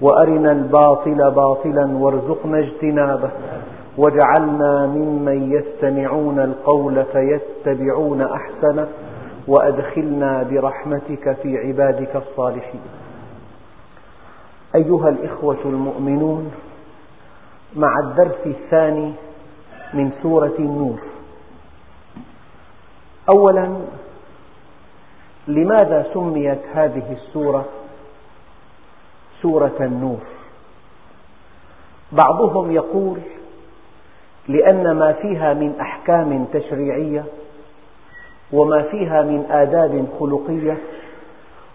وأرنا الباطل باطلا وارزقنا اجتنابه واجعلنا ممن يستمعون القول فيتبعون أحسنه وأدخلنا برحمتك في عبادك الصالحين. أيها الإخوة المؤمنون مع الدرس الثاني من سورة النور. أولا لماذا سميت هذه السورة؟ سورة النور. بعضهم يقول لأن ما فيها من أحكام تشريعية وما فيها من آداب خلقية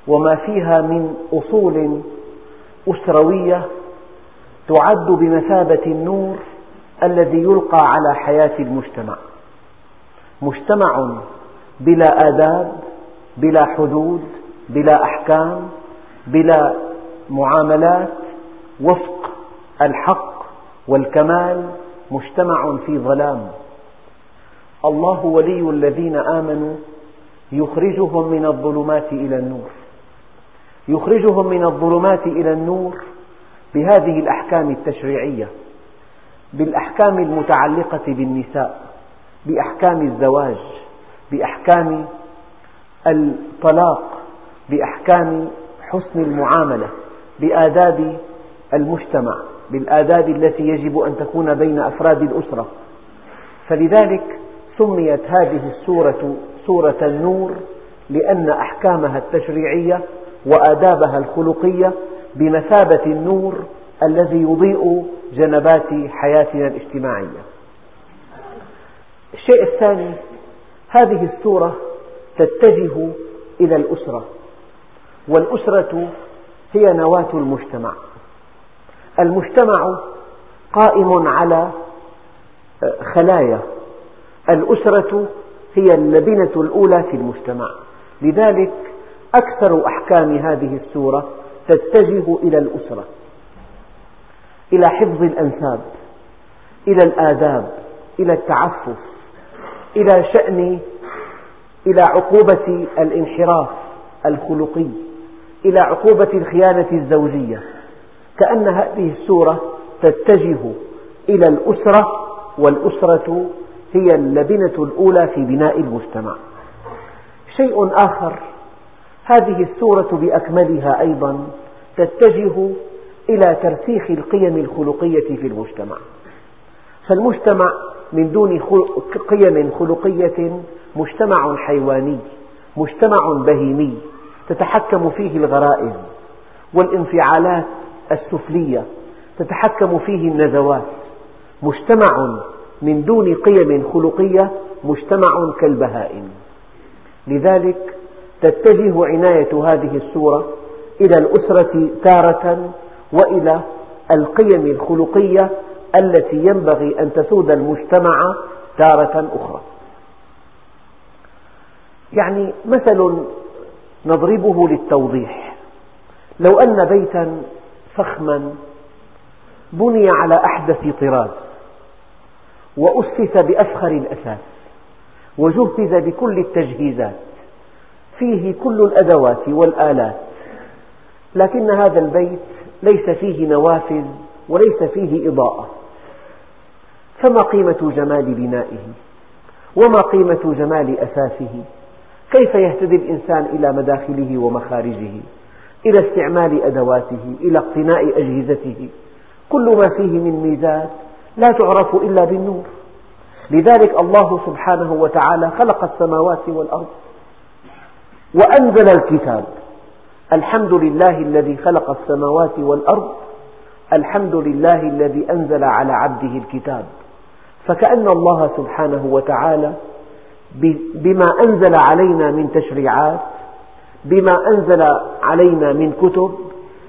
وما فيها من أصول أسروية تعد بمثابة النور الذي يلقى على حياة المجتمع. مجتمع بلا آداب بلا حدود بلا أحكام بلا معاملات وفق الحق والكمال مجتمع في ظلام. الله ولي الذين آمنوا يخرجهم من الظلمات إلى النور. يخرجهم من الظلمات إلى النور بهذه الأحكام التشريعية بالأحكام المتعلقة بالنساء بأحكام الزواج بأحكام الطلاق بأحكام حسن المعاملة. بآداب المجتمع بالآداب التي يجب أن تكون بين أفراد الأسرة. فلذلك سميت هذه السورة سورة النور لأن أحكامها التشريعية وآدابها الخلقية بمثابة النور الذي يضيء جنبات حياتنا الاجتماعية. الشيء الثاني هذه السورة تتجه إلى الأسرة والأسرة هي نواة المجتمع. المجتمع قائم على خلايا. الأسرة هي اللبنة الأولى في المجتمع. لذلك أكثر أحكام هذه السورة تتجه إلى الأسرة إلى حفظ الأنساب إلى الآداب إلى التعفف إلى شأن إلى عقوبة الانحراف الخلقي. إلى عقوبة الخيانة الزوجية. كأن هذه السورة تتجه إلى الأسرة والأسرة هي اللبنة الأولى في بناء المجتمع. شيء آخر هذه السورة بأكملها أيضا تتجه إلى ترسيخ القيم الخلقية في المجتمع. فالمجتمع من دون قيم خلقية مجتمع حيواني مجتمع بهيمي. تتحكم فيه الغرائز والانفعالات السفلية تتحكم فيه النزوات. مجتمع من دون قيم خلقية مجتمع كالبهائم. لذلك تتجه عناية هذه السورة إلى الأسرة تارة وإلى القيم الخلقية التي ينبغي أن تسود المجتمع تارة أخرى. يعني مثل نضربه للتوضيح. لو أن بيتا فخما بني على أحدث طراز وأسس بأفخر الأساس وجهز بكل التجهيزات فيه كل الأدوات والآلات. لكن هذا البيت ليس فيه نوافذ وليس فيه إضاءة. فما قيمة جمال بنائه؟ وما قيمة جمال أساسه؟ كيف يهتدي الإنسان إلى مداخله ومخارجه إلى استعمال أدواته إلى اقتناء أجهزته؟ كل ما فيه من ميزات لا تعرف إلا بالنور. لذلك الله سبحانه وتعالى خلق السماوات والأرض وأنزل الكتاب. الحمد لله الذي خلق السماوات والأرض الحمد لله الذي أنزل على عبده الكتاب. فكأن الله سبحانه وتعالى بما أنزل علينا من تشريعات بما أنزل علينا من كتب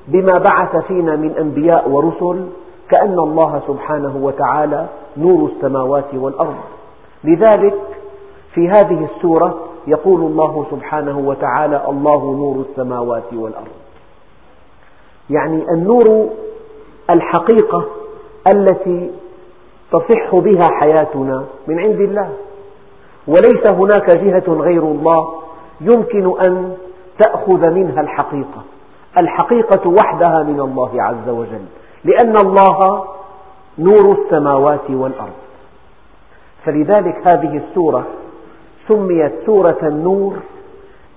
بما بعث فينا من أنبياء ورسل كأن الله سبحانه وتعالى نور السماوات والأرض. لذلك في هذه السورة يقول الله سبحانه وتعالى الله نور السماوات والأرض. يعني النور الحقيقة التي تصح بها حياتنا من عند الله. وليس هناك جهة غير الله يمكن أن تأخذ منها الحقيقة. الحقيقة وحدها من الله عز وجل لأن الله نور السماوات والأرض. فلذلك هذه السورة سميت سورة النور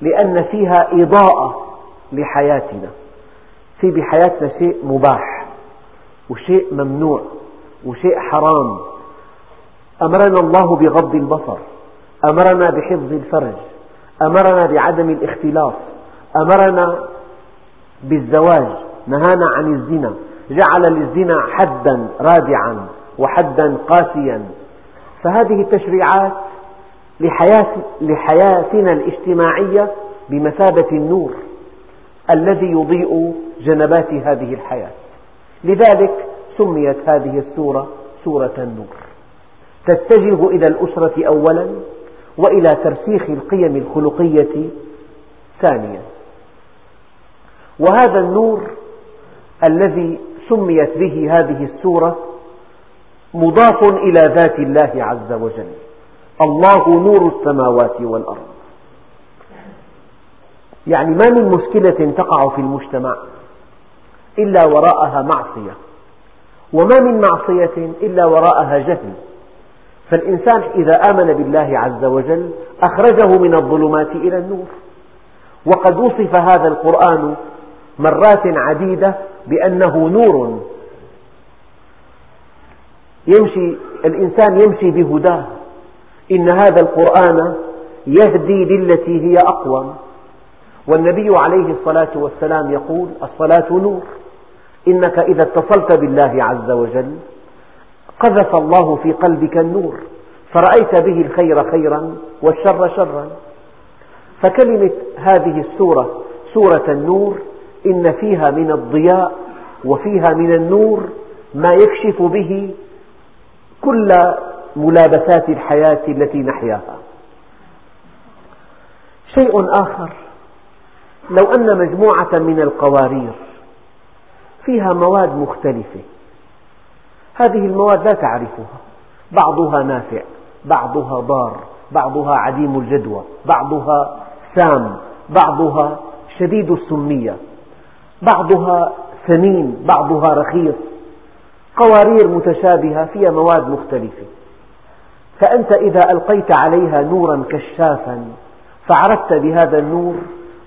لأن فيها إضاءة لحياتنا. في بحياتنا شيء مباح وشيء ممنوع وشيء حرام. أمرنا الله بغض البصر. أمرنا بحفظ الفرج أمرنا بعدم الاختلاط أمرنا بالزواج نهانا عن الزنا جعل للزنا حدا رادعا وحدا قاسيا. فهذه التشريعات لحياتنا الاجتماعية بمثابة النور الذي يضيء جنبات هذه الحياة. لذلك سميت هذه السورة سورة النور. تتجه إلى الأسرة أولا وإلى ترسيخ القيم الخلقية ثانيا. وهذا النور الذي سميت به هذه السورة مضاف إلى ذات الله عز وجل. الله نور السماوات والأرض. يعني ما من مشكلة تقع في المجتمع إلا وراءها معصية. وما من معصية إلا وراءها جهل. فالإنسان إذا آمن بالله عز وجل أخرجه من الظلمات إلى النور. وقد وصف هذا القرآن مرات عديدة بأنه نور. يمشي الإنسان يمشي بهداه إن هذا القرآن يهدي للتي هي أقوم والنبي عليه الصلاة والسلام يقول الصلاة نور. إنك إذا اتصلت بالله عز وجل قذف الله في قلبك النور فرأيت به الخير خيرا والشر شرا. فكلمة هذه السورة سورة النور إن فيها من الضياء وفيها من النور ما يكشف به كل ملابسات الحياة التي نحياها. شيء آخر لو أن مجموعة من القوارير فيها مواد مختلفة هذه المواد لا تعرفها. بعضها نافع بعضها ضار بعضها عديم الجدوى بعضها سام بعضها شديد السمية بعضها ثمين بعضها رخيص. قوارير متشابهة فيها مواد مختلفة. فأنت إذا ألقيت عليها نورا كشافا فعرفت بهذا النور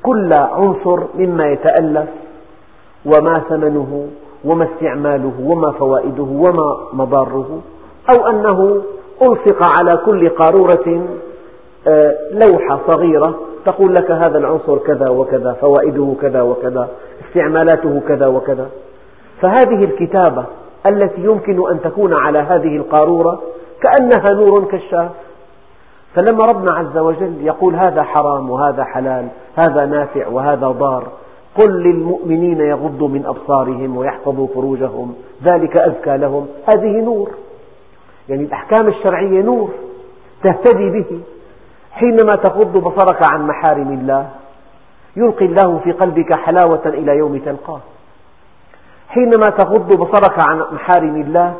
كل عنصر مما يتألف وما ثمنه وما استعماله وما فوائده وما مضاره أو أنه ألصق على كل قارورة آه، لوحة صغيرة تقول لك هذا العنصر كذا وكذا فوائده كذا وكذا استعمالاته كذا وكذا. فهذه الكتابة التي يمكن أن تكون على هذه القارورة كأنها نور كشاف فلما ربنا عز وجل يقول هذا حرام وهذا حلال هذا نافع وهذا ضار قل للمؤمنين يغضوا من أبصارهم ويحفظوا فروجهم. ذلك أزكى لهم. هذه نور. يعني الأحكام الشرعية نور تهتدي به. حينما تغض بصرك عن محارم الله يلقي الله في قلبك حلاوة إلى يوم تلقاه. حينما تغض بصرك عن محارم الله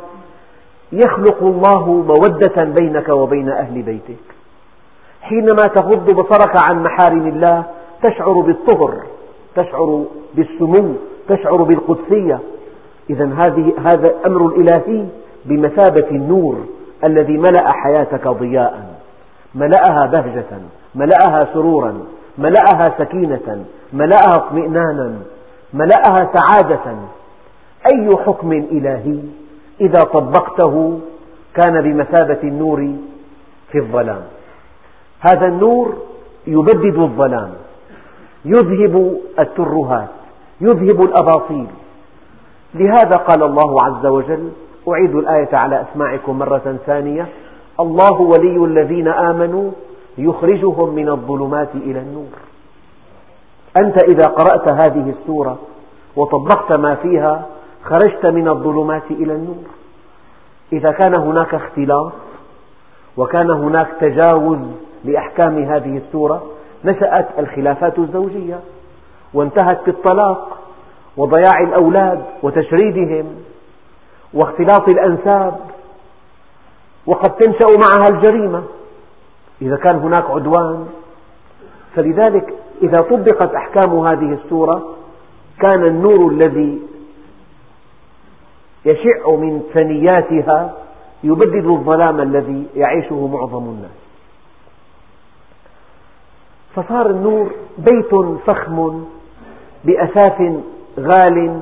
يخلق الله مودة بينك وبين أهل بيتك. حينما تغض بصرك عن محارم الله تشعر بالطهر. تشعر بالسمو تشعر بالقدسية. إذا هذا أمر الإلهي بمثابة النور الذي ملأ حياتك ضياء ملأها بهجة ملأها سرورا ملأها سكينة ملأها اطمئنانا ملأها سعادة. أي حكم إلهي إذا طبقته كان بمثابة النور في الظلام؟ هذا النور يبدد الظلام. يذهب الترهات يذهب الأباطيل لهذا قال الله عز وجل أعيد الآية على أسماعكم مرة ثانية الله ولي الذين آمنوا يخرجهم من الظلمات إلى النور. أنت إذا قرأت هذه السورة وطبقت ما فيها خرجت من الظلمات إلى النور. إذا كان هناك اختلاط وكان هناك تجاوز لأحكام هذه السورة نشأت الخلافات الزوجية وانتهت بالطلاق وضياع الأولاد وتشريدهم واختلاط الأنساب وقد تنشأ معها الجريمة إذا كان هناك عدوان. فلذلك إذا طبقت أحكام هذه السورة كان النور الذي يشع من ثنياتها يبدد الظلام الذي يعيشه معظم الناس. فصار النور بيت فخم بأثاث غال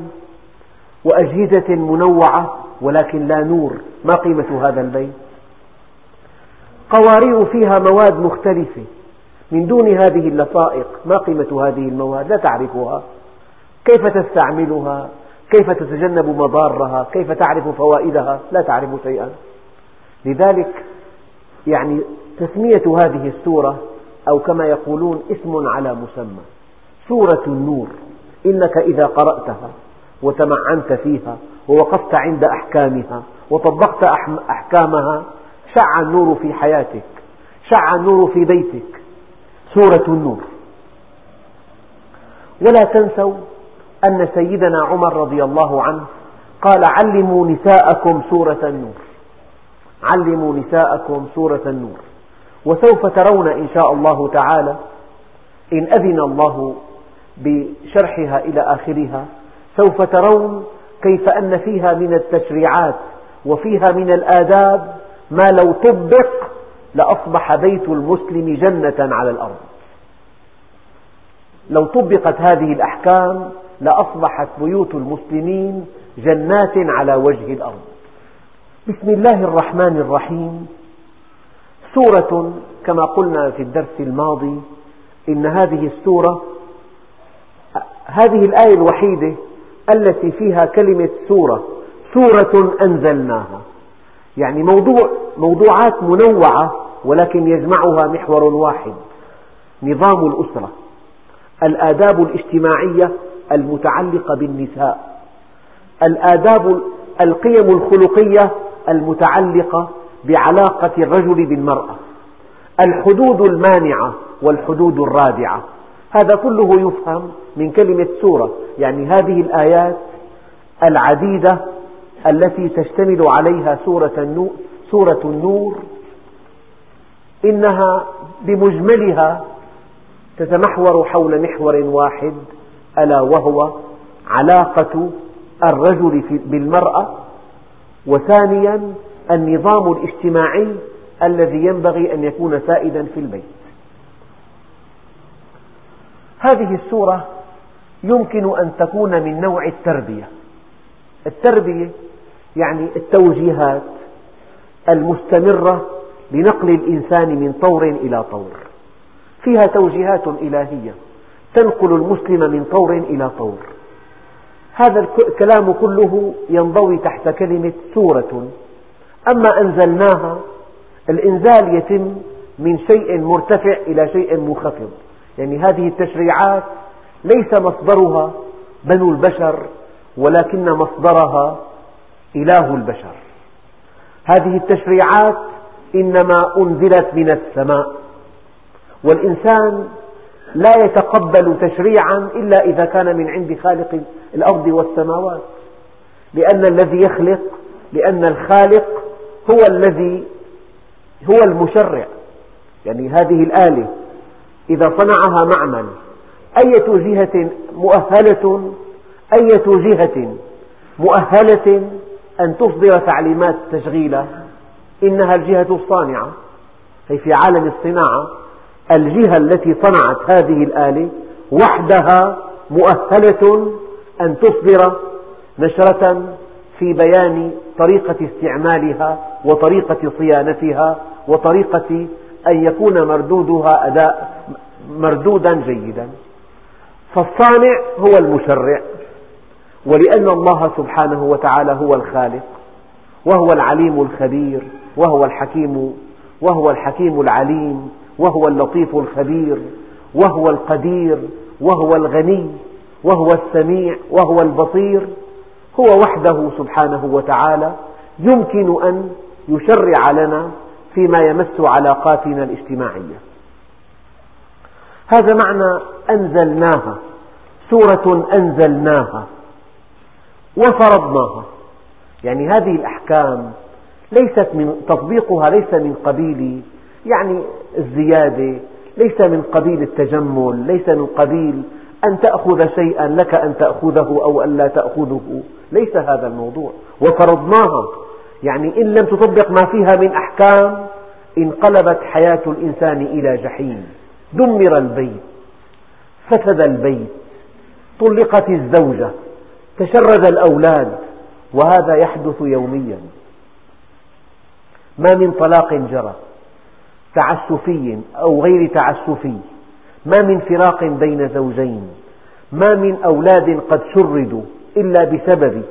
وأجهزة منوعة ولكن لا نور. ما قيمة هذا البيت؟ قوارير فيها مواد مختلفة. من دون هذه اللصائق ما قيمة هذه المواد؟ لا تعرفها. كيف تستعملها؟ كيف تتجنب مضارها؟ كيف تعرف فوائدها؟ لا تعرف شيئا. لذلك يعني تسمية هذه السورة أو كما يقولون اسم على مسمى. سورة النور إنك إذا قرأتها وتمعنت فيها ووقفت عند أحكامها وطبقت أحكامها شع النور في حياتك شع النور في بيتك. سورة النور. ولا تنسوا أن سيدنا عمر رضي الله عنه قال علموا نساءكم سورة النور. علموا نساءكم سورة النور. وسوف ترون إن شاء الله تعالى إن أذن الله بشرحها إلى آخرها سوف ترون كيف أن فيها من التشريعات وفيها من الآداب ما لو طبق لأصبح بيت المسلم جنة على الأرض. لو طبقت هذه الأحكام لأصبحت بيوت المسلمين جنات على وجه الأرض. بسم الله الرحمن الرحيم. سورة كما قلنا في الدرس الماضي إن هذه السورة هذه الآية الوحيدة التي فيها كلمة سورة سورة أنزلناها. يعني موضوع موضوعات منوعة ولكن يجمعها محور واحد نظام الأسرة الآداب الاجتماعية المتعلقة بالنساء الآداب القيم الخلقية المتعلقة بعلاقة الرجل بالمرأة. الحدود المانعة والحدود الرادعة. هذا كله يفهم من كلمة سورة. يعني هذه الآيات العديدة التي تشتمل عليها سورة سورة النور. إنها بمجملها تتمحور حول محور واحد ألا وهو علاقة الرجل بالمرأة. وثانيا النظام الاجتماعي الذي ينبغي أن يكون سائدا في البيت. هذه السورة يمكن أن تكون من نوع التربية. التربية يعني التوجيهات المستمرة لنقل الإنسان من طور إلى طور. فيها توجيهات إلهية. تنقل المسلم من طور إلى طور. هذا الكلام كله ينضوي تحت كلمة سورة. أما أنزلناها الإنزال يتم من شيء مرتفع إلى شيء منخفض. يعني هذه التشريعات ليس مصدرها بنو البشر ولكن مصدرها إله البشر. هذه التشريعات إنما أنزلت من السماء. والإنسان لا يتقبل تشريعا إلا إذا كان من عند خالق الأرض والسماوات. لأن الذي يخلق لأن الخالق هو الذي هو المشرع. يعني هذه الآلة إذا صنعها معمل أية جهة مؤهلة أية جهة مؤهلة أن تصدر تعليمات تشغيله إنها الجهة الصانعة. أي في عالم الصناعة الجهة التي صنعت هذه الآلة وحدها مؤهلة أن تصدر نشرة في بيان طريقة استعمالها وطريقة صيانتها وطريقة أن يكون مردودها أداء مردودا جيدا. فالصانع هو المشرع ولأن الله سبحانه وتعالى هو الخالق وهو العليم الخبير وهو الحكيم وهو الحكيم العليم وهو اللطيف الخبير وهو القدير وهو الغني وهو السميع وهو البصير. هو وحده سبحانه وتعالى يمكن أن يشرع لنا فيما يمس علاقاتنا الاجتماعية. هذا معنى أنزلناها سورة أنزلناها وفرضناها. يعني هذه الأحكام ليست من تطبيقها ليس من قبيل يعني الزيادة ليس من قبيل التجمل ليس من قبيل أن تأخذ شيئا لك أن تأخذه أو أن لا تأخذه. ليس هذا الموضوع. وفرضناها يعني إن لم تطبق ما فيها من أحكام انقلبت حياة الإنسان إلى جحيم. دمر البيت. فسد البيت. طلقت الزوجة. تشرد الأولاد. وهذا يحدث يوميا. ما من طلاق جرى. تعسفي أو غير تعسفي. ما من فراق بين زوجين ما من أولاد قد شردوا إلا بسبب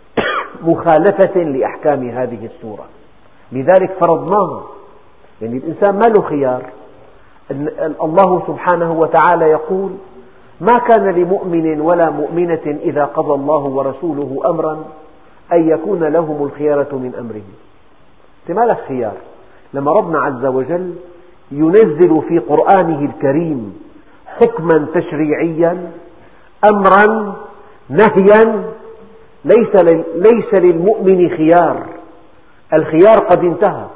مخالفة لأحكام هذه السورة. لذلك فرضناها يعني الإنسان ما له خيار. الله سبحانه وتعالى يقول ما كان لمؤمن ولا مؤمنة إذا قضى الله ورسوله أمرا أن يكون لهم الخيارة من أمرهم أنت ما لك خيار. لما ربنا عز وجل ينزل في قرآنه الكريم حكما تشريعيا أمرا نهيا ليس ليس للمؤمن خيار. الخيار قد انتهى.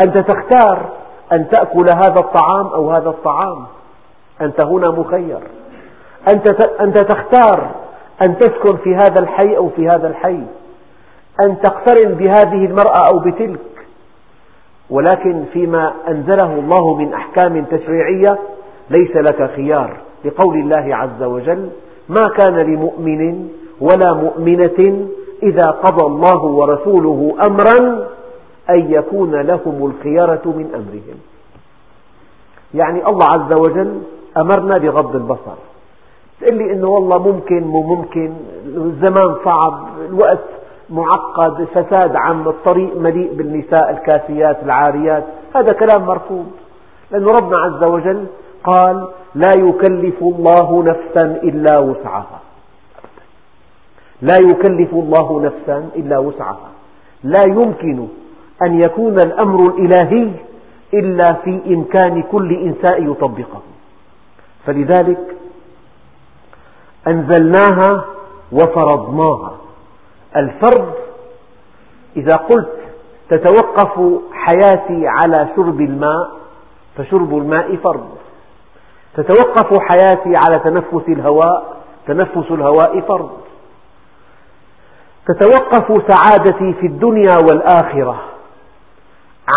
أنت تختار أن تأكل هذا الطعام أو هذا الطعام. أنت هنا مخير. أنت تختار أن تسكن في هذا الحي أو في هذا الحي. أن تقترن بهذه المرأة أو بتلك. ولكن فيما أنزله الله من أحكام تشريعية ليس لك خيار. لقول الله عز وجل ما كان لمؤمن ولا مؤمنة إذا قضى الله ورسوله أمرا أن يكون لهم الخيرة من أمرهم. يعني الله عز وجل أمرنا بغض البصر. تقول لي إنه والله ممكن مو ممكن الزمان صعب الوقت معقد فساد عام الطريق مليء بالنساء الكاسيات العاريات. هذا كلام مرفوض. لأن ربنا عز وجل قال لا يكلف الله نفسا إلا وسعها. لا يكلف الله نفسا إلا وسعها. لا يمكن أن يكون الأمر الإلهي إلا في إمكان كل إنسان يطبقه. فلذلك أنزلناها وفرضناها. الفرض إذا قلت تتوقف حياتي على شرب الماء فشرب الماء فرض تتوقف حياتي على تنفس الهواء تنفس الهواء فرض تتوقف سعادتي في الدنيا والآخرة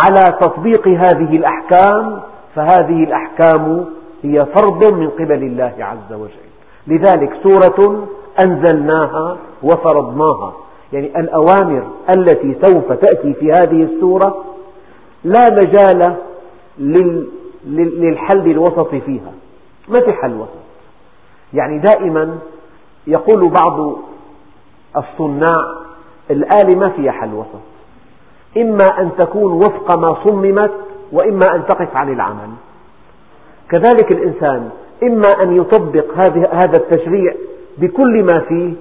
على تطبيق هذه الأحكام فهذه الأحكام هي فرض من قبل الله عز وجل. لذلك سورة أنزلناها وفرضناها. يعني الأوامر التي سوف تأتي في هذه السورة لا مجال للحل الوسط فيها. ما في حل وسط يعني دائما يقول بعض الصناع الآلة ما فيها حل وسط إما أن تكون وفق ما صممت وإما أن تقف عن العمل. كذلك الإنسان إما أن يطبق هذا التشريع بكل ما فيه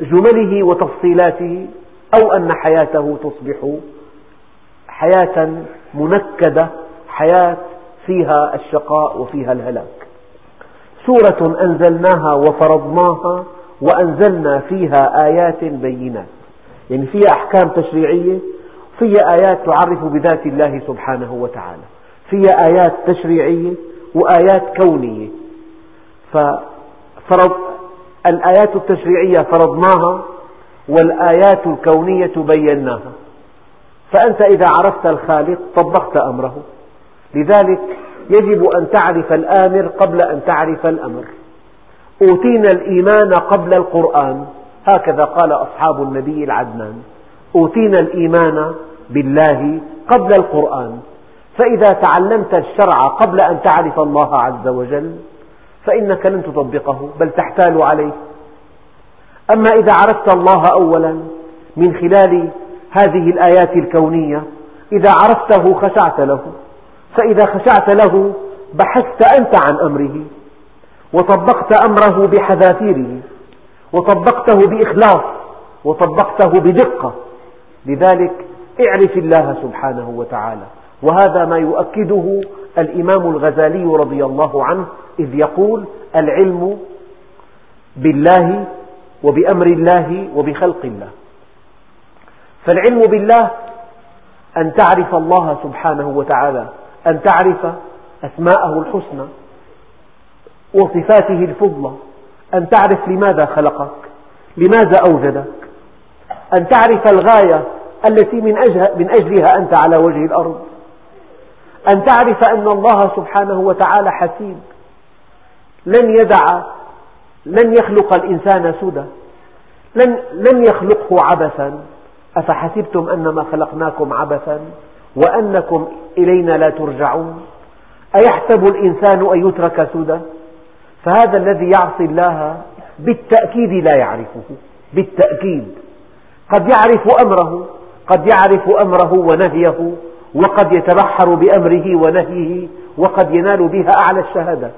بجمله وتفصيلاته أو أن حياته تصبح حياة منكدة حياة فيها الشقاء وفيها الهلاك. سورة أنزلناها وفرضناها وأنزلنا فيها آيات بينات. يعني فيها أحكام تشريعية فيها آيات تعرف بذات الله سبحانه وتعالى. فيها آيات تشريعية وآيات كونية. ففرض الآيات التشريعية فرضناها والآيات الكونية بيناها. فأنت إذا عرفت الخالق طبقت أمره. لذلك يجب أن تعرف الآمر قبل أن تعرف الأمر. أوتينا الإيمان قبل القرآن. هكذا قال أصحاب النبي العدنان. أوتينا الإيمان بالله قبل القرآن. فإذا تعلمت الشرع قبل أن تعرف الله عز وجل فإنك لن تطبقه بل تحتال عليه. أما إذا عرفت الله أولا من خلال هذه الآيات الكونية إذا عرفته خشعت له. فإذا خشعت له بحثت أنت عن أمره وطبقت أمره بحذافيره وطبقته بإخلاص وطبقته بدقة. لذلك اعرف الله سبحانه وتعالى. وهذا ما يؤكده الإمام الغزالي رضي الله عنه إذ يقول العلم بالله وبأمر الله وبخلق الله. فالعلم بالله أن تعرف الله سبحانه وتعالى أن تعرف أسماءه الحسنى وصفاته الفضلى أن تعرف لماذا خلقك لماذا أوجدك أن تعرف الغاية التي من أجلها أنت على وجه الأرض. أن تعرف أن الله سبحانه وتعالى حسيب لن يدع لن يخلق الإنسان سدى. لن, لن يخلقه عبثا. أفحسبتم أنما خلقناكم عبثا وأنكم إلينا لا ترجعون؟ أيحسب الإنسان أن يترك سدى؟ فهذا الذي يعصي الله بالتأكيد لا يعرفه. بالتأكيد. قد يعرف أمره قد يعرف أمره ونهيه. وقد يتبحر بأمره ونهيه وقد ينال بها أعلى الشهادات.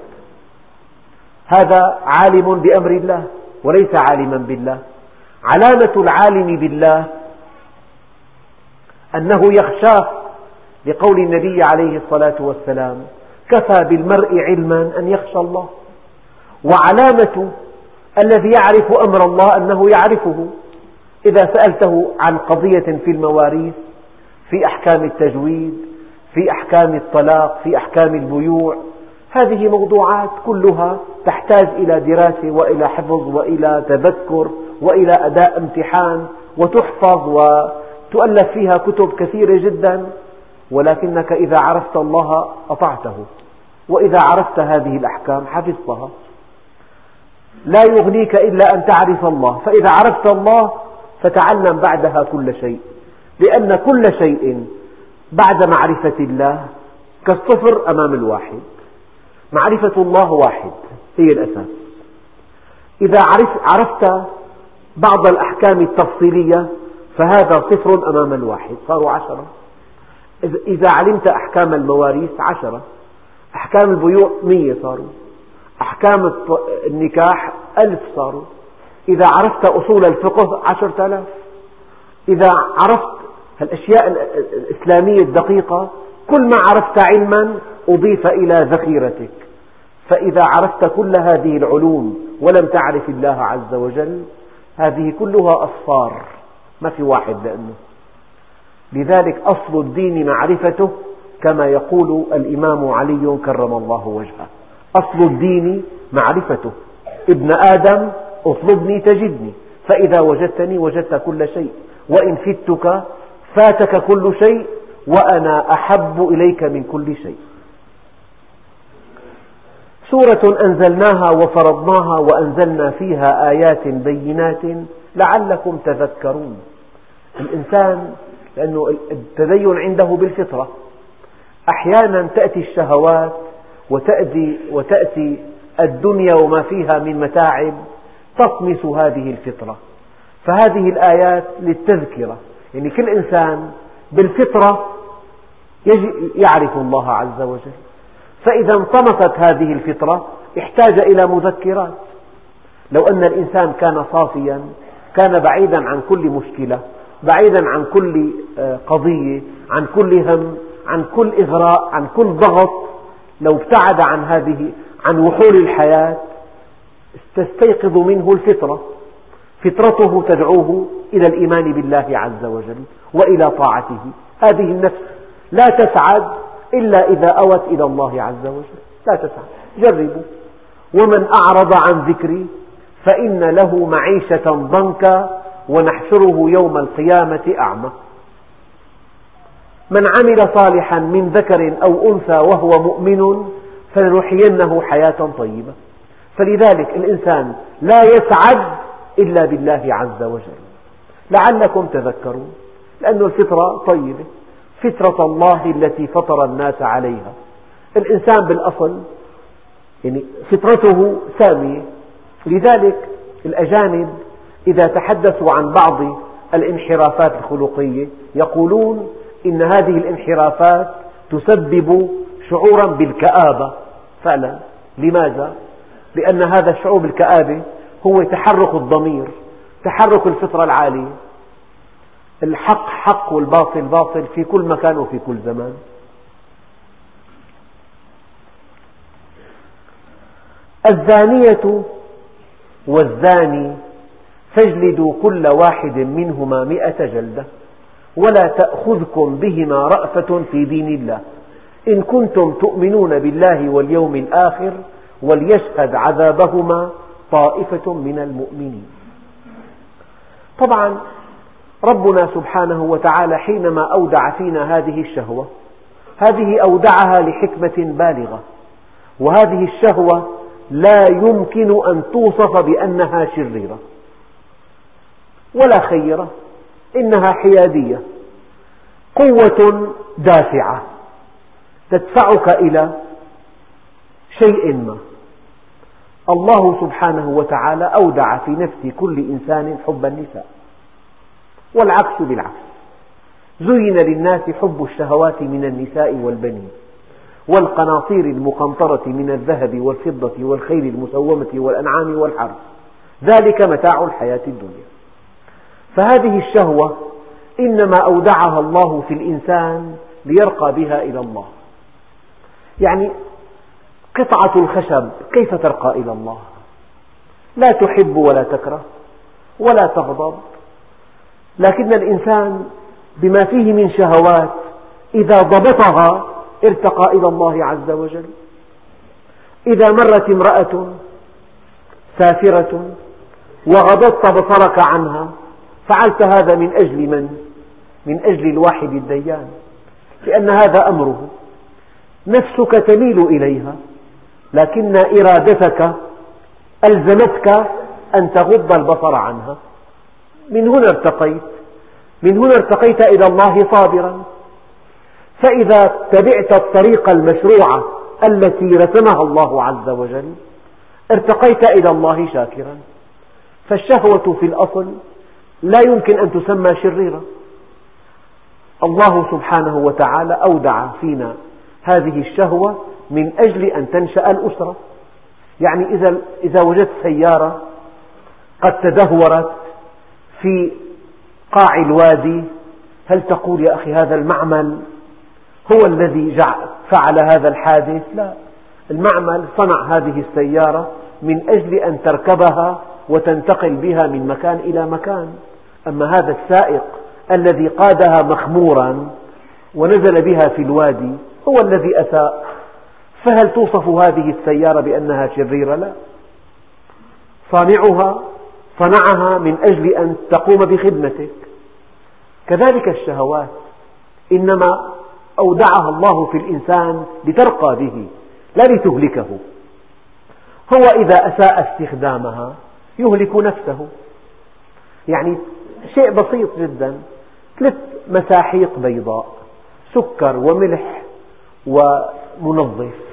هذا عالم بأمر الله وليس عالما بالله. علامة العالم بالله أنه يخشاه لقول النبي عليه الصلاة والسلام كفى بالمرء علما أن يخشى الله. وعلامة الذي يعرف أمر الله أنه يعرفه إذا سألته عن قضية في المواريث في أحكام التجويد في أحكام الطلاق في أحكام البيوع. هذه موضوعات كلها تحتاج إلى دراسة وإلى حفظ وإلى تذكر وإلى أداء امتحان وتحفظ وتؤلف فيها كتب كثيرة جدا. ولكنك إذا عرفت الله أطعته. وإذا عرفت هذه الأحكام حفظتها. لا يغنيك إلا أن تعرف الله. فإذا عرفت الله فتعلم بعدها كل شيء. لأن كل شيء بعد معرفة الله كالصفر أمام الواحد. معرفة الله واحد هي الأساس. إذا عرفت بعض الأحكام التفصيلية فهذا صفر أمام الواحد. صاروا عشرة. إذا علمت أحكام المواريث عشرة. أحكام البيوع مية صاروا. أحكام النكاح ألف صاروا. إذا عرفت أصول الفقه عشرة آلاف. إذا عرفت الأشياء الإسلامية الدقيقة كل ما عرفت علما أضيف إلى ذخيرتك. فإذا عرفت كل هذه العلوم ولم تعرف الله عز وجل هذه كلها أصفار. ما في واحد لأنه. لذلك أصل الدين معرفته كما يقول الإمام علي كرم الله وجهه. أصل الدين معرفته. ابن آدم اطلبني تجدني. فإذا وجدتني وجدت كل شيء. وإن فتك فاتك كل شيء وأنا أحب إليك من كل شيء. سورة أنزلناها وفرضناها وأنزلنا فيها آيات بينات لعلكم تذكرون. الإنسان لأنه التدين عنده بالفطرة. أحيانا تأتي الشهوات وتأتي, وتأتي الدنيا وما فيها من متاعب تطمس هذه الفطرة. فهذه الآيات للتذكرة. يعني كل إنسان بالفطرة يعرف الله عز وجل. فإذا انطمست هذه الفطرة احتاج إلى مذكرات. لو أن الإنسان كان صافيا كان بعيدا عن كل مشكلة بعيدا عن كل آه، قضية عن كل هم عن كل إغراء عن كل ضغط لو ابتعد عن هذه عن وحول الحياة تستيقظ منه الفطرة. فطرته تدعوه إلى الإيمان بالله عز وجل وإلى طاعته. هذه النفس لا تسعد إلا إذا أوت إلى الله عز وجل. لا تسعد. جربوا. ومن أعرض عن ذكري فإن له معيشة ضنكا ونحشره يوم القيامة أعمى. من عمل صالحا من ذكر أو أنثى وهو مؤمن فلنحيينه حياة طيبة. فلذلك الإنسان لا يسعد إلا بالله عز وجل. لعلكم تذكرون لأن الفطرة طيبة. فطرة الله التي فطر الناس عليها. الإنسان بالأصل يعني فطرته سامية. لذلك الأجانب إذا تحدثوا عن بعض الانحرافات الخلقية يقولون إن هذه الانحرافات تسبب شعورا بالكآبة. فعلا. لماذا؟ لأن هذا الشعور بالكآبة هو تحرك الضمير تحرك الفطرة العالية. الحق حق والباطل باطل في كل مكان وفي كل زمان. الزانية والزاني فاجلدوا كل واحد منهما مئة جلدة ولا تأخذكم بهما رأفة في دين الله. إن كنتم تؤمنون بالله واليوم الآخر وليشهد عذابهما طائفة من المؤمنين. طبعا ربنا سبحانه وتعالى حينما أودع فينا هذه الشهوة هذه أودعها لحكمة بالغة وهذه الشهوة لا يمكن أن توصف بأنها شريرة ولا خيرة إنها حيادية قوة دافعة تدفعك إلى شيء ما. الله سبحانه وتعالى أودع في نفس كل إنسان حب النساء والعكس بالعكس. زين للناس حب الشهوات من النساء والبنين والقناطير المقنطرة من الذهب والفضة والخيل المسومة والأنعام والحرث. ذلك متاع الحياة الدنيا. فهذه الشهوة إنما أودعها الله في الإنسان ليرقى بها إلى الله. يعني قطعة الخشب كيف ترقى إلى الله؟ لا تحب ولا تكره ولا تغضب. لكن الإنسان بما فيه من شهوات إذا ضبطها ارتقى إلى الله عز وجل. إذا مرت امرأة سافرة وغضضت بصرك عنها فعلت هذا من أجل من؟ من أجل الواحد الديان. لأن هذا أمره. نفسك تميل إليها. لكن إرادتك ألزمتك أن تغض البصر عنها. من هنا ارتقيت. من هنا ارتقيت إلى الله صابرا. فإذا تبعت الطريق المشروعة التي رسمها الله عز وجل ارتقيت إلى الله شاكرا. فالشهوة في الأصل لا يمكن أن تسمى شريرة. الله سبحانه وتعالى أودع فينا هذه الشهوة من أجل أن تنشأ الأسرة. يعني إذا, إذا وجدت سيارة قد تدهورت في قاع الوادي هل تقول يا أخي هذا المعمل هو الذي فعل هذا الحادث؟ لا. المعمل صنع هذه السيارة من أجل أن تركبها وتنتقل بها من مكان إلى مكان. أما هذا السائق الذي قادها مخمورا ونزل بها في الوادي هو الذي أساء فهل توصف هذه السيارة بأنها شريرة؟ لا. صانعها صنعها من أجل أن تقوم بخدمتك. كذلك الشهوات إنما أودعها الله في الإنسان لترقى به لا لتهلكه. هو إذا أساء استخدامها يهلك نفسه. يعني شيء بسيط جدا ثلاث مساحيق بيضاء سكر وملح ومنظف.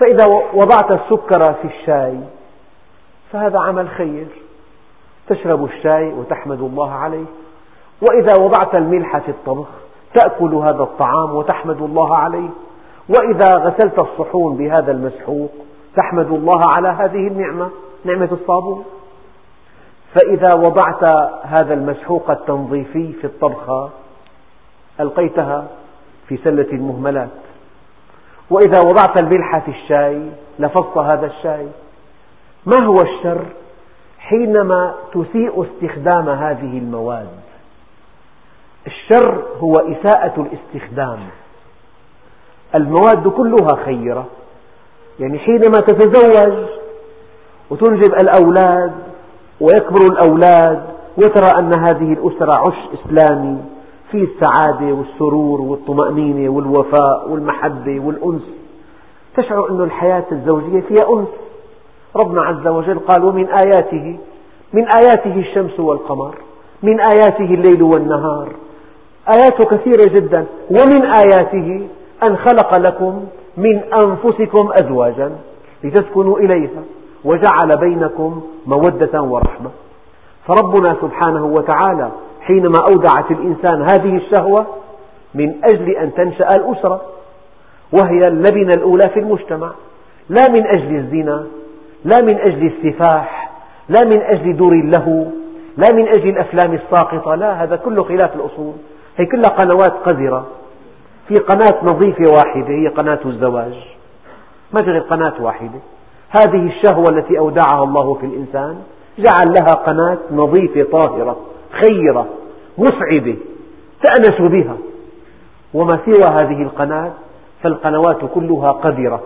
فإذا وضعت السكر في الشاي فهذا عمل خير. تشرب الشاي وتحمد الله عليه. وإذا وضعت الملح في الطبخ تأكل هذا الطعام وتحمد الله عليه. وإذا غسلت الصحون بهذا المسحوق تحمد الله على هذه النعمة نعمة الصابون. فإذا وضعت هذا المسحوق التنظيفي في الطبخة ألقيتها في سلة المهملات وإذا وضعت الملح في الشاي لفظت هذا الشاي. ما هو الشر حينما تسيء استخدام هذه المواد؟ الشر هو إساءة الاستخدام. المواد كلها خيرة. يعني حينما تتزوج وتنجب الأولاد ويكبر الأولاد وترى أن هذه الأسرة عش إسلامي فيه السعادة والسرور والطمأنينة والوفاء والمحبة والأنس. تشعر أن الحياة الزوجية فيها أنس. ربنا عز وجل قال ومن آياته من آياته الشمس والقمر من آياته الليل والنهار. آياته كثيرة جدا. ومن آياته أن خلق لكم من أنفسكم أزواجا لتسكنوا إليها وجعل بينكم مودة ورحمة. فربنا سبحانه وتعالى حينما أودع في الإنسان هذه الشهوة من أجل أن تنشأ الأسرة وهي اللبنة الأولى في المجتمع. لا من أجل الزنا لا من أجل السفاح لا من أجل دور له لا من أجل الأفلام الساقطة. لا هذا كله خلاف الأصول. هي كلها قنوات قذرة. في قناة نظيفة واحدة هي قناة الزواج. ما غير قناة واحدة. هذه الشهوة التي أودعها الله في الإنسان جعل لها قناة نظيفة طاهرة. خيرة مسعدة تأنس بها. وما سوى هذه القناة فالقنوات كلها قذرة.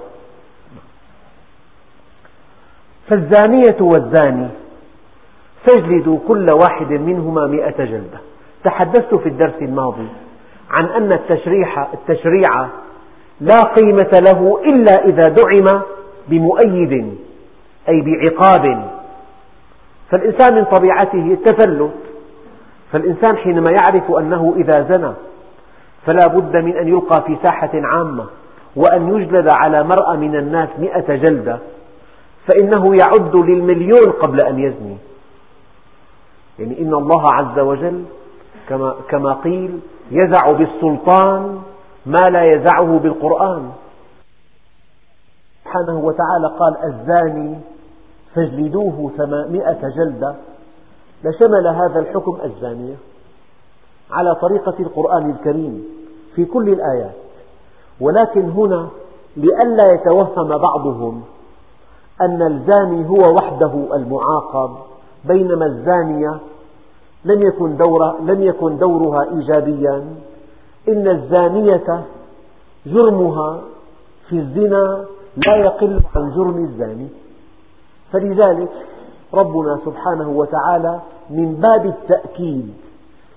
فالزانية والزاني فاجلدوا كل واحد منهما مئة جلدة. تحدثت في الدرس الماضي عن أن التشريع, التشريع لا قيمة له إلا إذا دعم بمؤيد أي بعقاب. فالإنسان من طبيعته التفلت فالإنسان حينما يعرف أنه إذا زنى فلا بد من أن يلقى في ساحة عامة وأن يجلد على مرأى من الناس مئة جلدة فإنه يعد للمليون قبل أن يزني. يعني إن الله عز وجل كما, كما قيل يزع بالسلطان ما لا يزعه بالقرآن. سبحانه وتعالى قال الزاني فاجلدوه ثمانمائة جلدة. لشمل هذا الحكم الزانية على طريقة القرآن الكريم في كل الآيات. ولكن هنا لئلا يتوهم بعضهم أن الزاني هو وحده المعاقب بينما الزانية لم يكن, دور لم يكن دورها إيجابيا. إن الزانية جرمها في الزنا لا يقل عن جرم الزاني. فلذلك ربنا سبحانه وتعالى من باب التأكيد.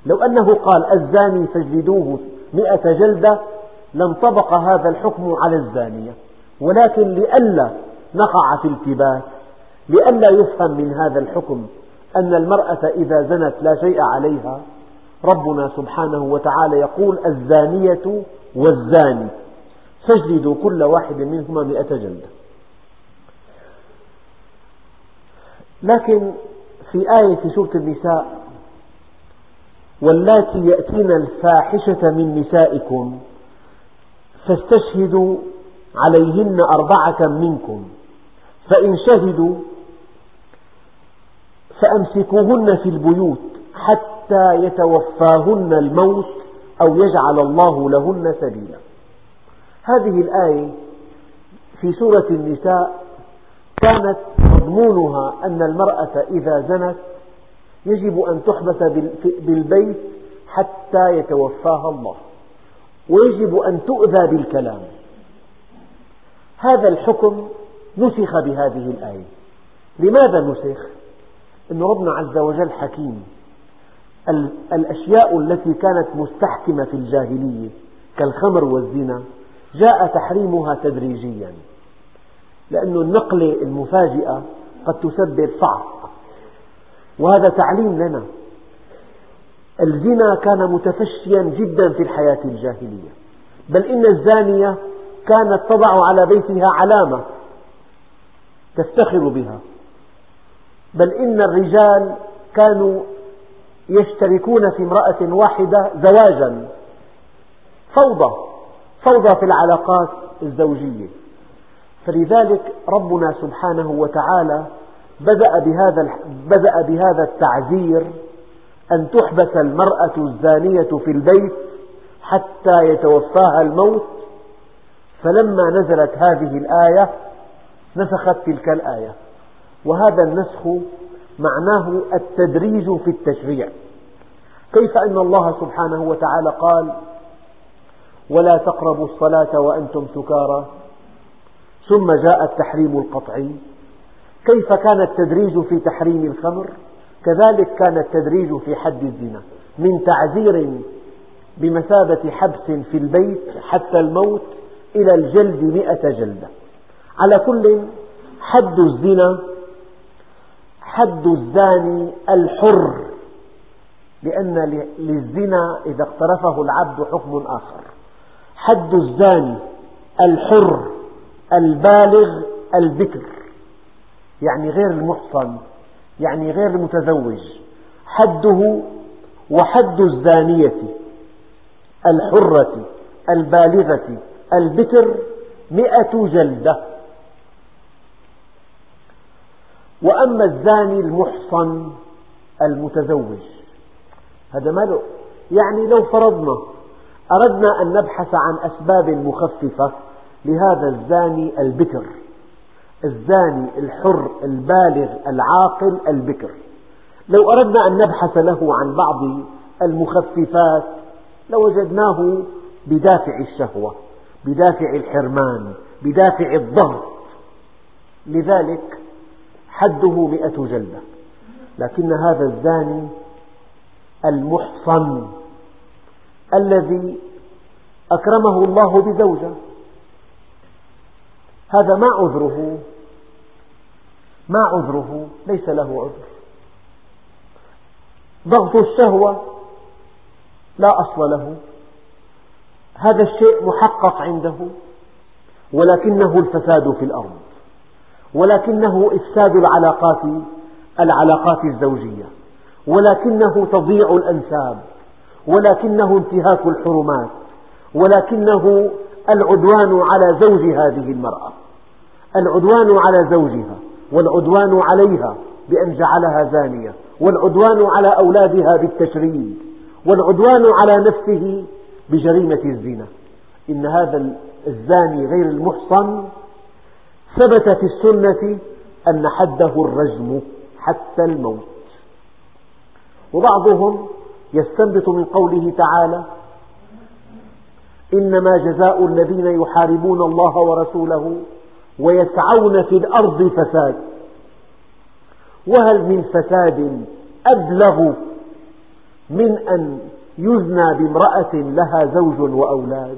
لو أنه قال الزاني فاجلدوه مئة جلدة لانطبق هذا الحكم على الزانية. ولكن لئلا نقع في التباس لئلا يفهم من هذا الحكم أن المرأة إذا زنت لا شيء عليها ربنا سبحانه وتعالى يقول الزانية والزاني. فاجلدوا كل واحد منهما مئة جلدة. لكن في آية في سورة النساء واللاتي يأتين الفاحشة من نسائكم فاستشهدوا عليهن أربعة منكم فإن شهدوا فأمسكوهن في البيوت حتى يتوفاهن الموت أو يجعل الله لهن سبيلا. هذه الآية في سورة النساء كانت مضمونها أن المرأة إذا زنت يجب أن تحبس بالبيت حتى يتوفاها الله ويجب أن تؤذى بالكلام. هذا الحكم نسخ بهذه الآية. لماذا نسخ؟ أن ربنا عز وجل حكيم. الأشياء التي كانت مستحكمة في الجاهلية كالخمر والزنا جاء تحريمها تدريجيا. لأن النقلة المفاجئة قد تسبب صعق. وهذا تعليم لنا. الزنا كان متفشيا جدا في الحياة الجاهلية. بل إن الزانية كانت تضع على بيتها علامة تفتخر بها. بل إن الرجال كانوا يشتركون في امرأة واحدة زواجا. فوضى. فوضى في العلاقات الزوجية. فلذلك ربنا سبحانه وتعالى بدأ بهذا, بدأ بهذا التعزير أن تحبس المرأة الزانية في البيت حتى يتوفاها الموت فلما نزلت هذه الآية نسخت تلك الآية. وهذا النسخ معناه التدريج في التشريع. كيف أن الله سبحانه وتعالى قال ولا تقربوا الصلاة وأنتم سكارى ثم جاء التحريم القطعي. كيف كان التدريج في تحريم الخمر؟ كذلك كان التدريج في حد الزنا. من تعزير بمثابة حبس في البيت حتى الموت إلى الجلد مئة جلدة. على كل حد الزنا حد الزاني الحر لأن للزنا إذا اقترفه العبد حكم آخر. حد الزاني الحر البالغ البكر يعني غير المحصن يعني غير المتزوج حده وحد الزانية الحرة البالغة البكر مئة جلدة. وأما الزاني المحصن المتزوج هذا ما له يعني لو فرضنا أردنا أن نبحث عن أسباب مخففة لهذا الزاني البكر. الزاني الحر البالغ العاقل البكر. لو أردنا أن نبحث له عن بعض المخففات لوجدناه بدافع الشهوة بدافع الحرمان بدافع الضغط. لذلك حده مئة جلدة. لكن هذا الزاني المحصن الذي أكرمه الله بزوجة. هذا ما عذره. ما عذره. ليس له عذر. ضغط الشهوة لا أصل له. هذا الشيء محقق عنده. ولكنه الفساد في الأرض. ولكنه إفساد العلاقات العلاقات الزوجية. ولكنه تضييع الأنساب. ولكنه انتهاك الحرمات. ولكنه العدوان على زوج هذه المرأة. العدوان على زوجها والعدوان عليها بأن جعلها زانية والعدوان على أولادها بالتشريد والعدوان على نفسه بجريمة الزنا. إن هذا الزاني غير المحصن. ثبت في السنة أن حده الرجم حتى الموت. وبعضهم يستنبط من قوله تعالى إنما جزاء الذين يحاربون الله ورسوله ويسعون في الأرض فساد. وهل من فساد أبلغ من أن يزنى بامرأة لها زوج وأولاد؟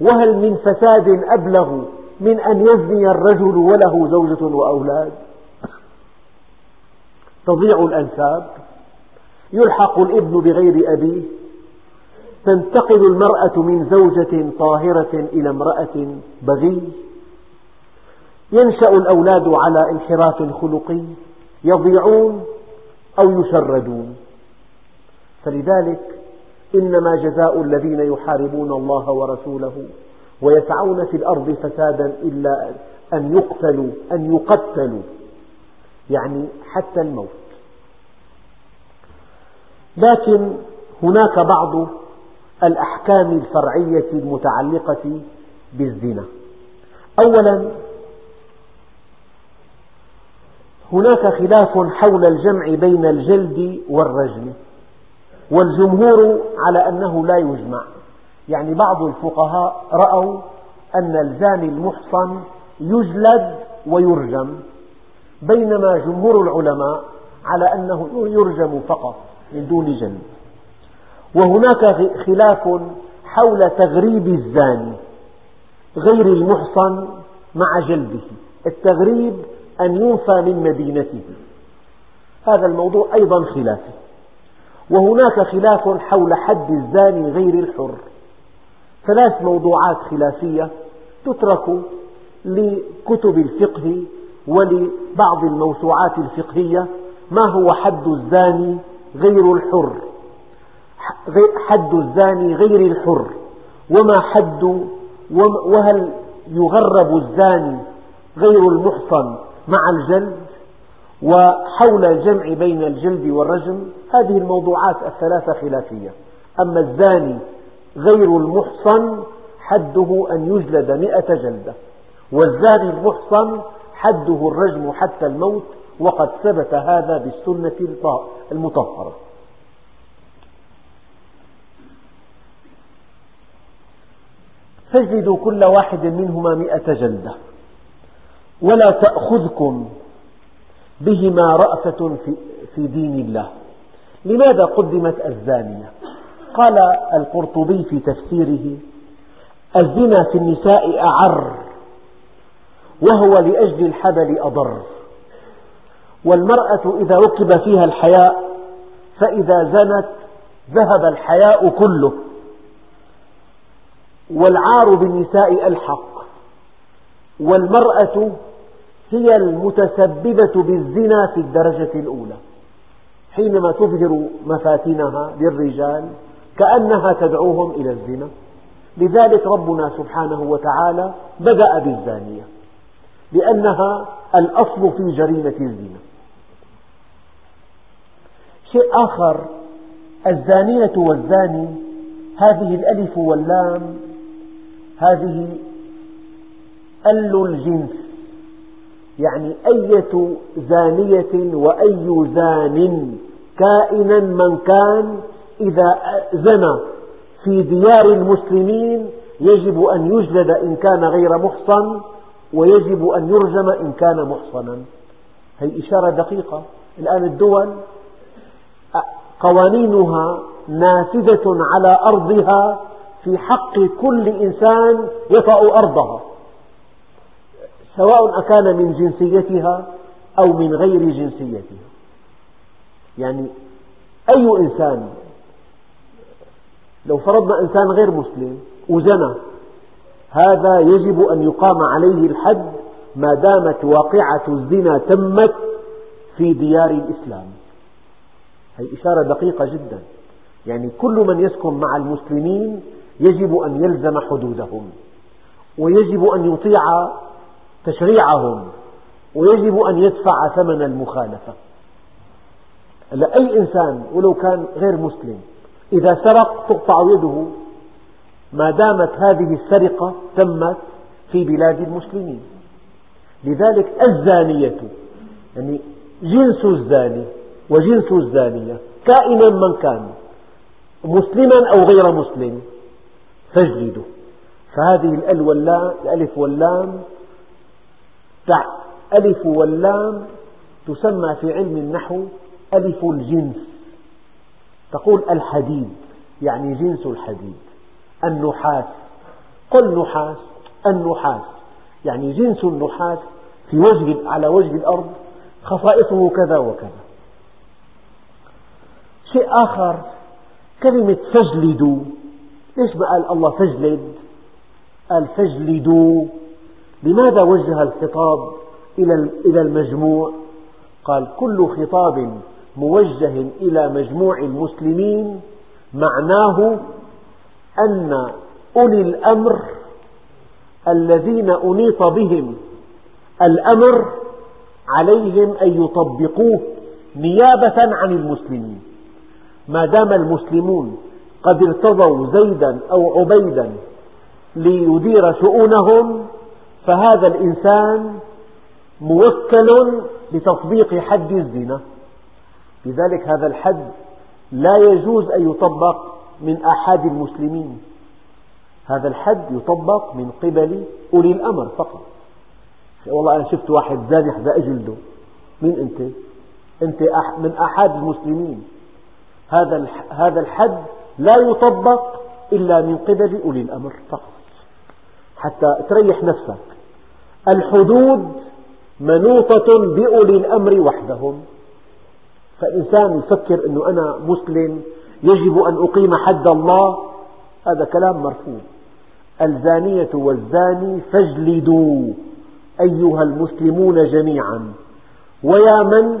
وهل من فساد أبلغ من أن يزني الرجل وله زوجة وأولاد؟ تضيع الأنساب. يلحق الابن بغير أبيه. تنتقل المرأة من زوجة طاهرة إلى امرأة بغي. ينشأ الأولاد على انحراف خلقي يضيعون أو يشردون. فلذلك إنما جزاء الذين يحاربون الله ورسوله ويسعون في الأرض فسادا إلا أن يقتلوا أن يقتلوا يعني حتى الموت. لكن هناك بعض الأحكام الفرعية المتعلقة بالزنا. أولا هناك خلاف حول الجمع بين الجلد والرجم والجمهور على أنه لا يجمع. يعني بعض الفقهاء رأوا أن الزاني المحصن يجلد ويرجم بينما جمهور العلماء على أنه يرجم فقط من دون جلد. وهناك خلاف حول تغريب الزاني غير المحصن مع جلده. التغريب أن ينفى من مدينته. هذا الموضوع أيضا خلافي وهناك خلاف حول حد الزاني غير الحر. ثلاث موضوعات خلافية تترك لكتب الفقه ولبعض الموسوعات الفقهية ما هو حد الزاني غير الحر. حد الزاني غير الحر. وما حد وهل يغرب الزاني غير المحصن مع الجلد؟ وحول الجمع بين الجلد والرجم؟ هذه الموضوعات الثلاثة خلافية. أما الزاني غير المحصن حده أن يجلد مئة جلدة. والزاني المحصن حده الرجم حتى الموت وقد ثبت هذا بالسنة المطهرة. فاجلدوا كل واحد منهما مئة جلدة ولا تأخذكم بهما رأفة في دين الله. لماذا قدمت الزانية؟ قال القرطبي في تفسيره الزنا في النساء أعر وهو لأجل الحبل أضر والمرأة إذا ركب فيها الحياء فإذا زنت ذهب الحياء كله. والعار بالنساء ألحق. والمرأة هي المتسببة بالزنا في الدرجة الأولى. حينما تظهر مفاتنها للرجال كأنها تدعوهم إلى الزنا. لذلك ربنا سبحانه وتعالى بدأ بالزانية لأنها الأصل في جريمة الزنا. شيء آخر الزانية والزاني هذه الألف واللام هذه أل الجنس يعني أية زانية وأي زان. كائنا من كان إذا زنى في ديار المسلمين يجب أن يجلد إن كان غير محصن ويجب أن يرجم إن كان محصنا. هي إشارة دقيقة. الآن الدول قوانينها نافذة على أرضها في حق كل إنسان يطأ أرضها سواء أكان من جنسيتها أو من غير جنسيتها. يعني أي إنسان لو فرضنا إنسان غير مسلم وزنى هذا يجب أن يقام عليه الحد ما دامت واقعة الزنا تمت في ديار الإسلام. هذه إشارة دقيقة جدا. يعني كل من يسكن مع المسلمين يجب أن يلزم حدودهم ويجب أن يطيع تشريعهم ويجب أن يدفع ثمن المخالفة. أي إنسان ولو كان غير مسلم إذا سرق تقطع يده ما دامت هذه السرقة تمت في بلاد المسلمين. لذلك الزانية يعني جنس الزاني وجنس الزانية كائنا من كان مسلما أو غير مسلم فاجلدوا فهذه الأل واللام الألف واللام ألف واللام تسمى في علم النحو ألف الجنس. تقول الحديد يعني جنس الحديد. النحاس قل نحاس النحاس. يعني جنس النحاس في وجه على وجه الأرض خصائصه كذا وكذا. شيء آخر كلمة فاجلدوا ليش قال الله؟ فاجلد. قال فاجلدوا. لماذا وجه الخطاب إلى المجموع؟ قال كل خطاب موجه إلى مجموع المسلمين معناه أن أولي الأمر الذين أنيط بهم الأمر عليهم أن يطبقوه نيابة عن المسلمين. ما دام المسلمون قد ارتضوا زيدا أو عبيدا ليدير شؤونهم فهذا الإنسان موكل بتطبيق حد الزنا. لذلك هذا الحد لا يجوز أن يطبق من آحاد المسلمين. هذا الحد يطبق من قبل أولي الأمر فقط. والله أنا شفت واحد زاني حدا أجلده مين أنت؟ أنت من آحاد المسلمين. هذا هذا الحد لا يطبق إلا من قبل أولي الأمر فقط. حتى تريح نفسك. الحدود منوطة بأولي الأمر وحدهم. فإنسان يفكر أنه أنا مسلم يجب أن أقيم حد الله. هذا كلام مرفوض. الزانية والزاني فاجلدوا أيها المسلمون جميعا. ويا من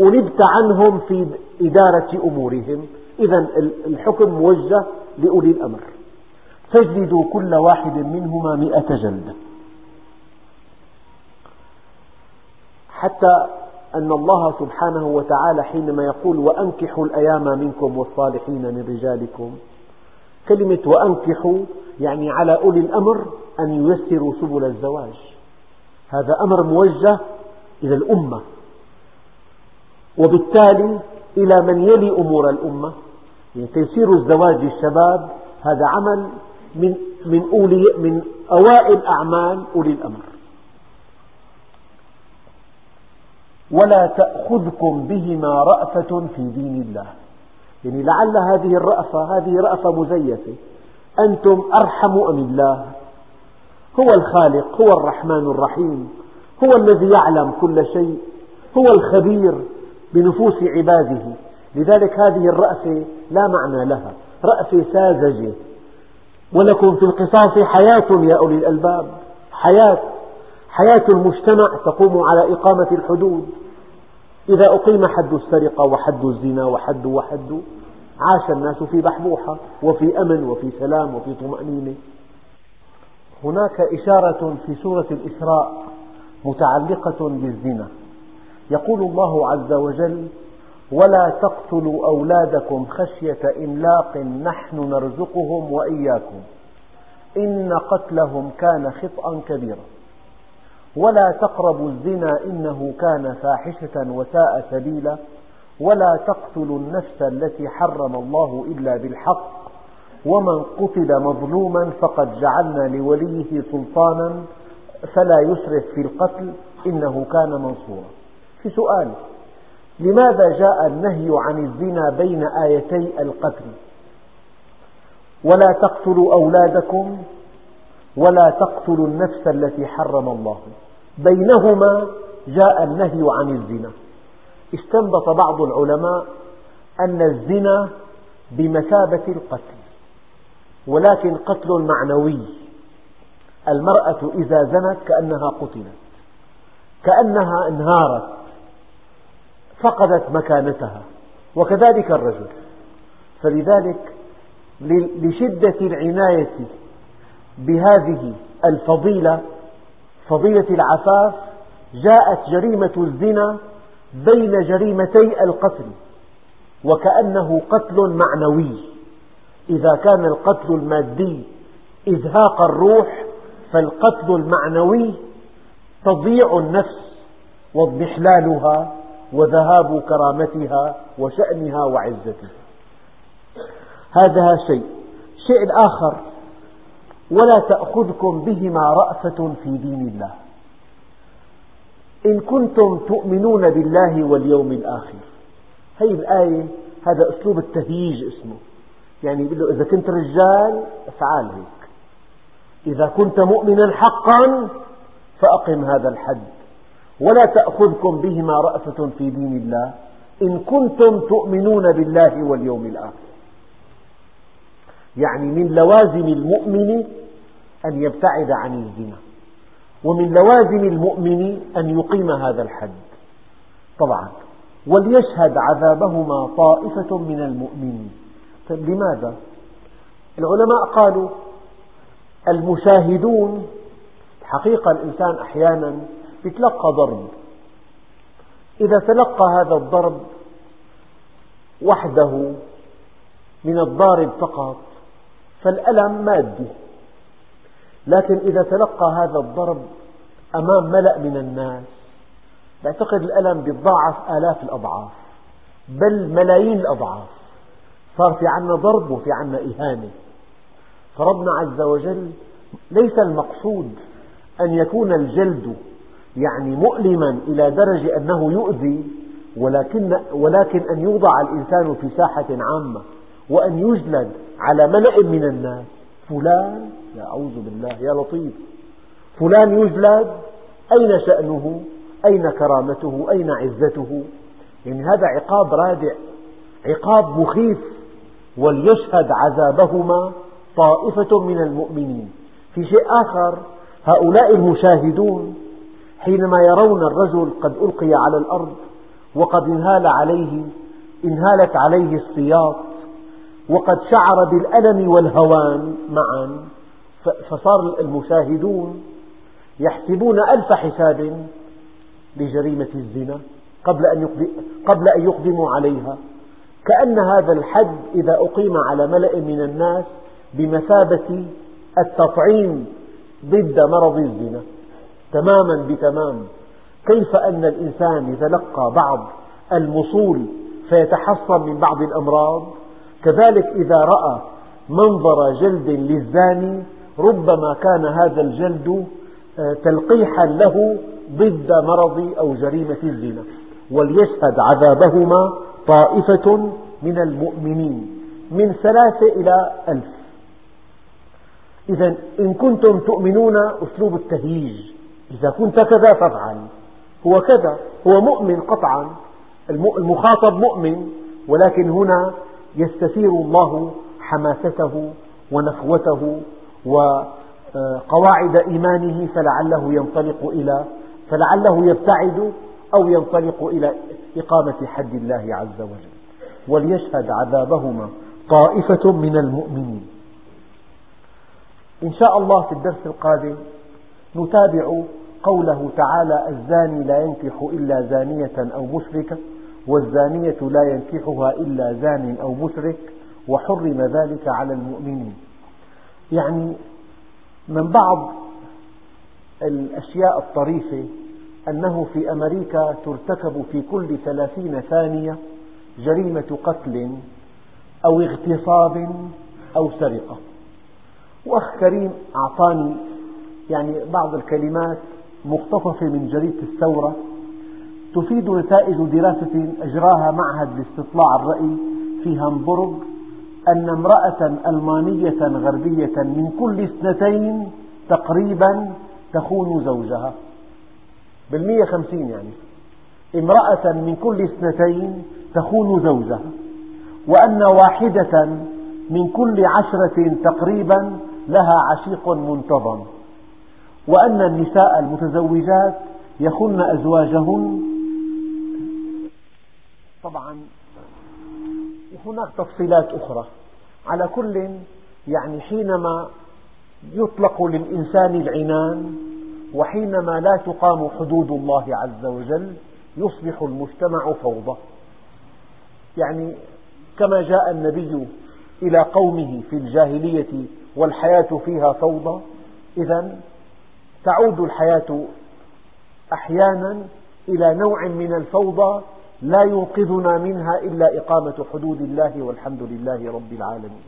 أنبت عنهم في إدارة أمورهم. إذا الحكم موجه لأولي الأمر. فاجلدوا كل واحد منهما مئة جلدة. حتى أن الله سبحانه وتعالى حينما يقول وأنكحوا الأيام منكم والصالحين من رجالكم. كلمة وأنكحوا يعني على أولي الأمر أن ييسروا سبل الزواج. هذا أمر موجه إلى الأمة. وبالتالي إلى من يلي أمور الأمة. يعني تيسير الزواج للشباب هذا عمل من من أولي من أوائل أعمال أولي الأمر. ولا تأخذكم بهما رأفة في دين الله. يعني لعل هذه الرأفة هذه رأفة مزيفة. أنتم أرحم أم الله؟ هو الخالق هو الرحمن الرحيم هو الذي يعلم كل شيء هو الخبير بنفوس عباده. لذلك هذه الرأفة لا معنى لها. رأفة ساذجة ولكم في القصاص حياة يا أولي الألباب. حياة. حياة المجتمع تقوم على إقامة الحدود. إذا أقيم حد السرقة وحد الزنا وحد وحد عاش الناس في بحبوحة وفي أمن وفي سلام وفي طمأنينة. هناك إشارة في سورة الإسراء متعلقة بالزنا. يقول الله عز وجل ولا تقتلوا أولادكم خشية إملاق نحن نرزقهم وإياكم. إن قتلهم كان خطأ كبيرا. ولا تقربوا الزنا إنه كان فاحشة وساء سبيلا. ولا تقتلوا النفس التي حرم الله إلا بالحق. ومن قتل مظلوما فقد جعلنا لوليه سلطانا. فلا يسرف في القتل إنه كان منصورا. في سؤال. لماذا جاء النهي عن الزنا بين آيتي القتل؟ ولا تقتلوا أولادكم ولا تقتلوا النفس التي حرم الله. بينهما جاء النهي عن الزنا. استنبط بعض العلماء أن الزنا بمثابة القتل ولكن قتل معنوي. المرأة إذا زنت كأنها قتلت كأنها انهارت فقدت مكانتها وكذلك الرجل. فلذلك لشدة العناية بهذه الفضيلة فضيلة العفاف جاءت جريمة الزنا بين جريمتي القتل وكأنه قتل معنوي. إذا كان القتل المادي إزهاق الروح فالقتل المعنوي تضييع النفس واضمحلالها وذهاب كرامتها وشأنها وعزتها. هذا شيء. الشيء الآخر ولا تأخذكم بهما رأفة في دين الله. إن كنتم تؤمنون بالله واليوم الآخر. هذه الآية هذا أسلوب التهييج اسمه. يعني يقول له إذا كنت رجال افعل هيك. إذا كنت مؤمنا حقا فأقم هذا الحد. ولا تأخذكم بهما رأفة في دين الله إن كنتم تؤمنون بالله واليوم الآخر. يعني من لوازم المؤمن أن يبتعد عن الزنا ومن لوازم المؤمن أن يقيم هذا الحد. طبعا وليشهد عذابهما طائفة من المؤمنين. طيب لماذا؟ العلماء قالوا المشاهدون حقيقة الإنسان أحيانا يتلقى ضرب. إذا تلقى هذا الضرب وحده من الضارب فقط فالألم مادي. لكن إذا تلقى هذا الضرب أمام ملأ من الناس بعتقد الألم بيتضاعف آلاف الأضعاف بل ملايين الأضعاف. صار في عنا ضرب وفي عنا إهانة. فربنا عز وجل ليس المقصود أن يكون الجلد يعني مؤلما إلى درجة أنه يؤذي ولكن, ولكن أن يوضع الإنسان في ساحة عامة وأن يجلد على ملأ من الناس. فلان يا أعوذ بالله يا لطيف. فلان يجلد أين شأنه؟ أين كرامته؟ أين عزته؟ يعني هذا عقاب رادع عقاب مخيف وليشهد عذابهما طائفة من المؤمنين. في شيء آخر هؤلاء المشاهدون حينما يرون الرجل قد ألقي على الأرض وقد انهال عليه انهالت عليه السياط وقد شعر بالألم والهوان معا فصار المشاهدون يحسبون ألف حساب لجريمة الزنا قبل أن, قبل أن يقدموا عليها. كأن هذا الحد إذا أقيم على ملأ من الناس بمثابة التطعيم ضد مرض الزنا. تماما بتمام. كيف أن الإنسان يتلقى بعض المصول فيتحصن من بعض الأمراض؟ كذلك إذا رأى منظر جلد للزاني ربما كان هذا الجلد آه، تلقيحا له ضد مرض أو جريمة الزنا. وليشهد عذابهما طائفة من المؤمنين من ثلاثة إلى ألف. إذا إن كنتم تؤمنون أسلوب التهييج. إذا كنت كذا فافعل. هو كذا هو مؤمن قطعا. المخاطب مؤمن ولكن هنا يستثير الله حماسته ونخوته وقواعد إيمانه فلعله ينطلق إلى فلعله يبتعد أو ينطلق إلى إقامة حد الله عز وجل. وليشهد عذابهما طائفة من المؤمنين. إن شاء الله في الدرس القادم نتابع قوله تعالى الزاني لا ينكح إلا زانية أو مشركة والزانية لا ينكحها إلا زان أو مشرك وحرم ذلك على المؤمنين. يعني من بعض الأشياء الطريفة أنه في أمريكا ترتكب في كل ثلاثين ثانية جريمة قتل أو اغتصاب أو سرقة. وأخ كريم أعطاني يعني بعض الكلمات مقتطفة من جريدة الثورة تفيد نتائج دراسة أجراها معهد لاستطلاع الرأي في هامبورغ أن امرأة ألمانية غربية من كل اثنتين تقريبا تخون زوجها. بالمية خمسين يعني. امرأة من كل اثنتين تخون زوجها. وأن واحدة من كل عشرة تقريبا لها عشيق منتظم. وأن النساء المتزوجات يخن أزواجهن. طبعا وهناك تفصيلات أخرى. على كل يعني حينما يطلق للإنسان العنان وحينما لا تقام حدود الله عز وجل يصبح المجتمع فوضى. يعني كما جاء النبي إلى قومه في الجاهلية والحياة فيها فوضى إذا تعود الحياة أحيانا إلى نوع من الفوضى لا ينقذنا منها إلا إقامة حدود الله والحمد لله رب العالمين.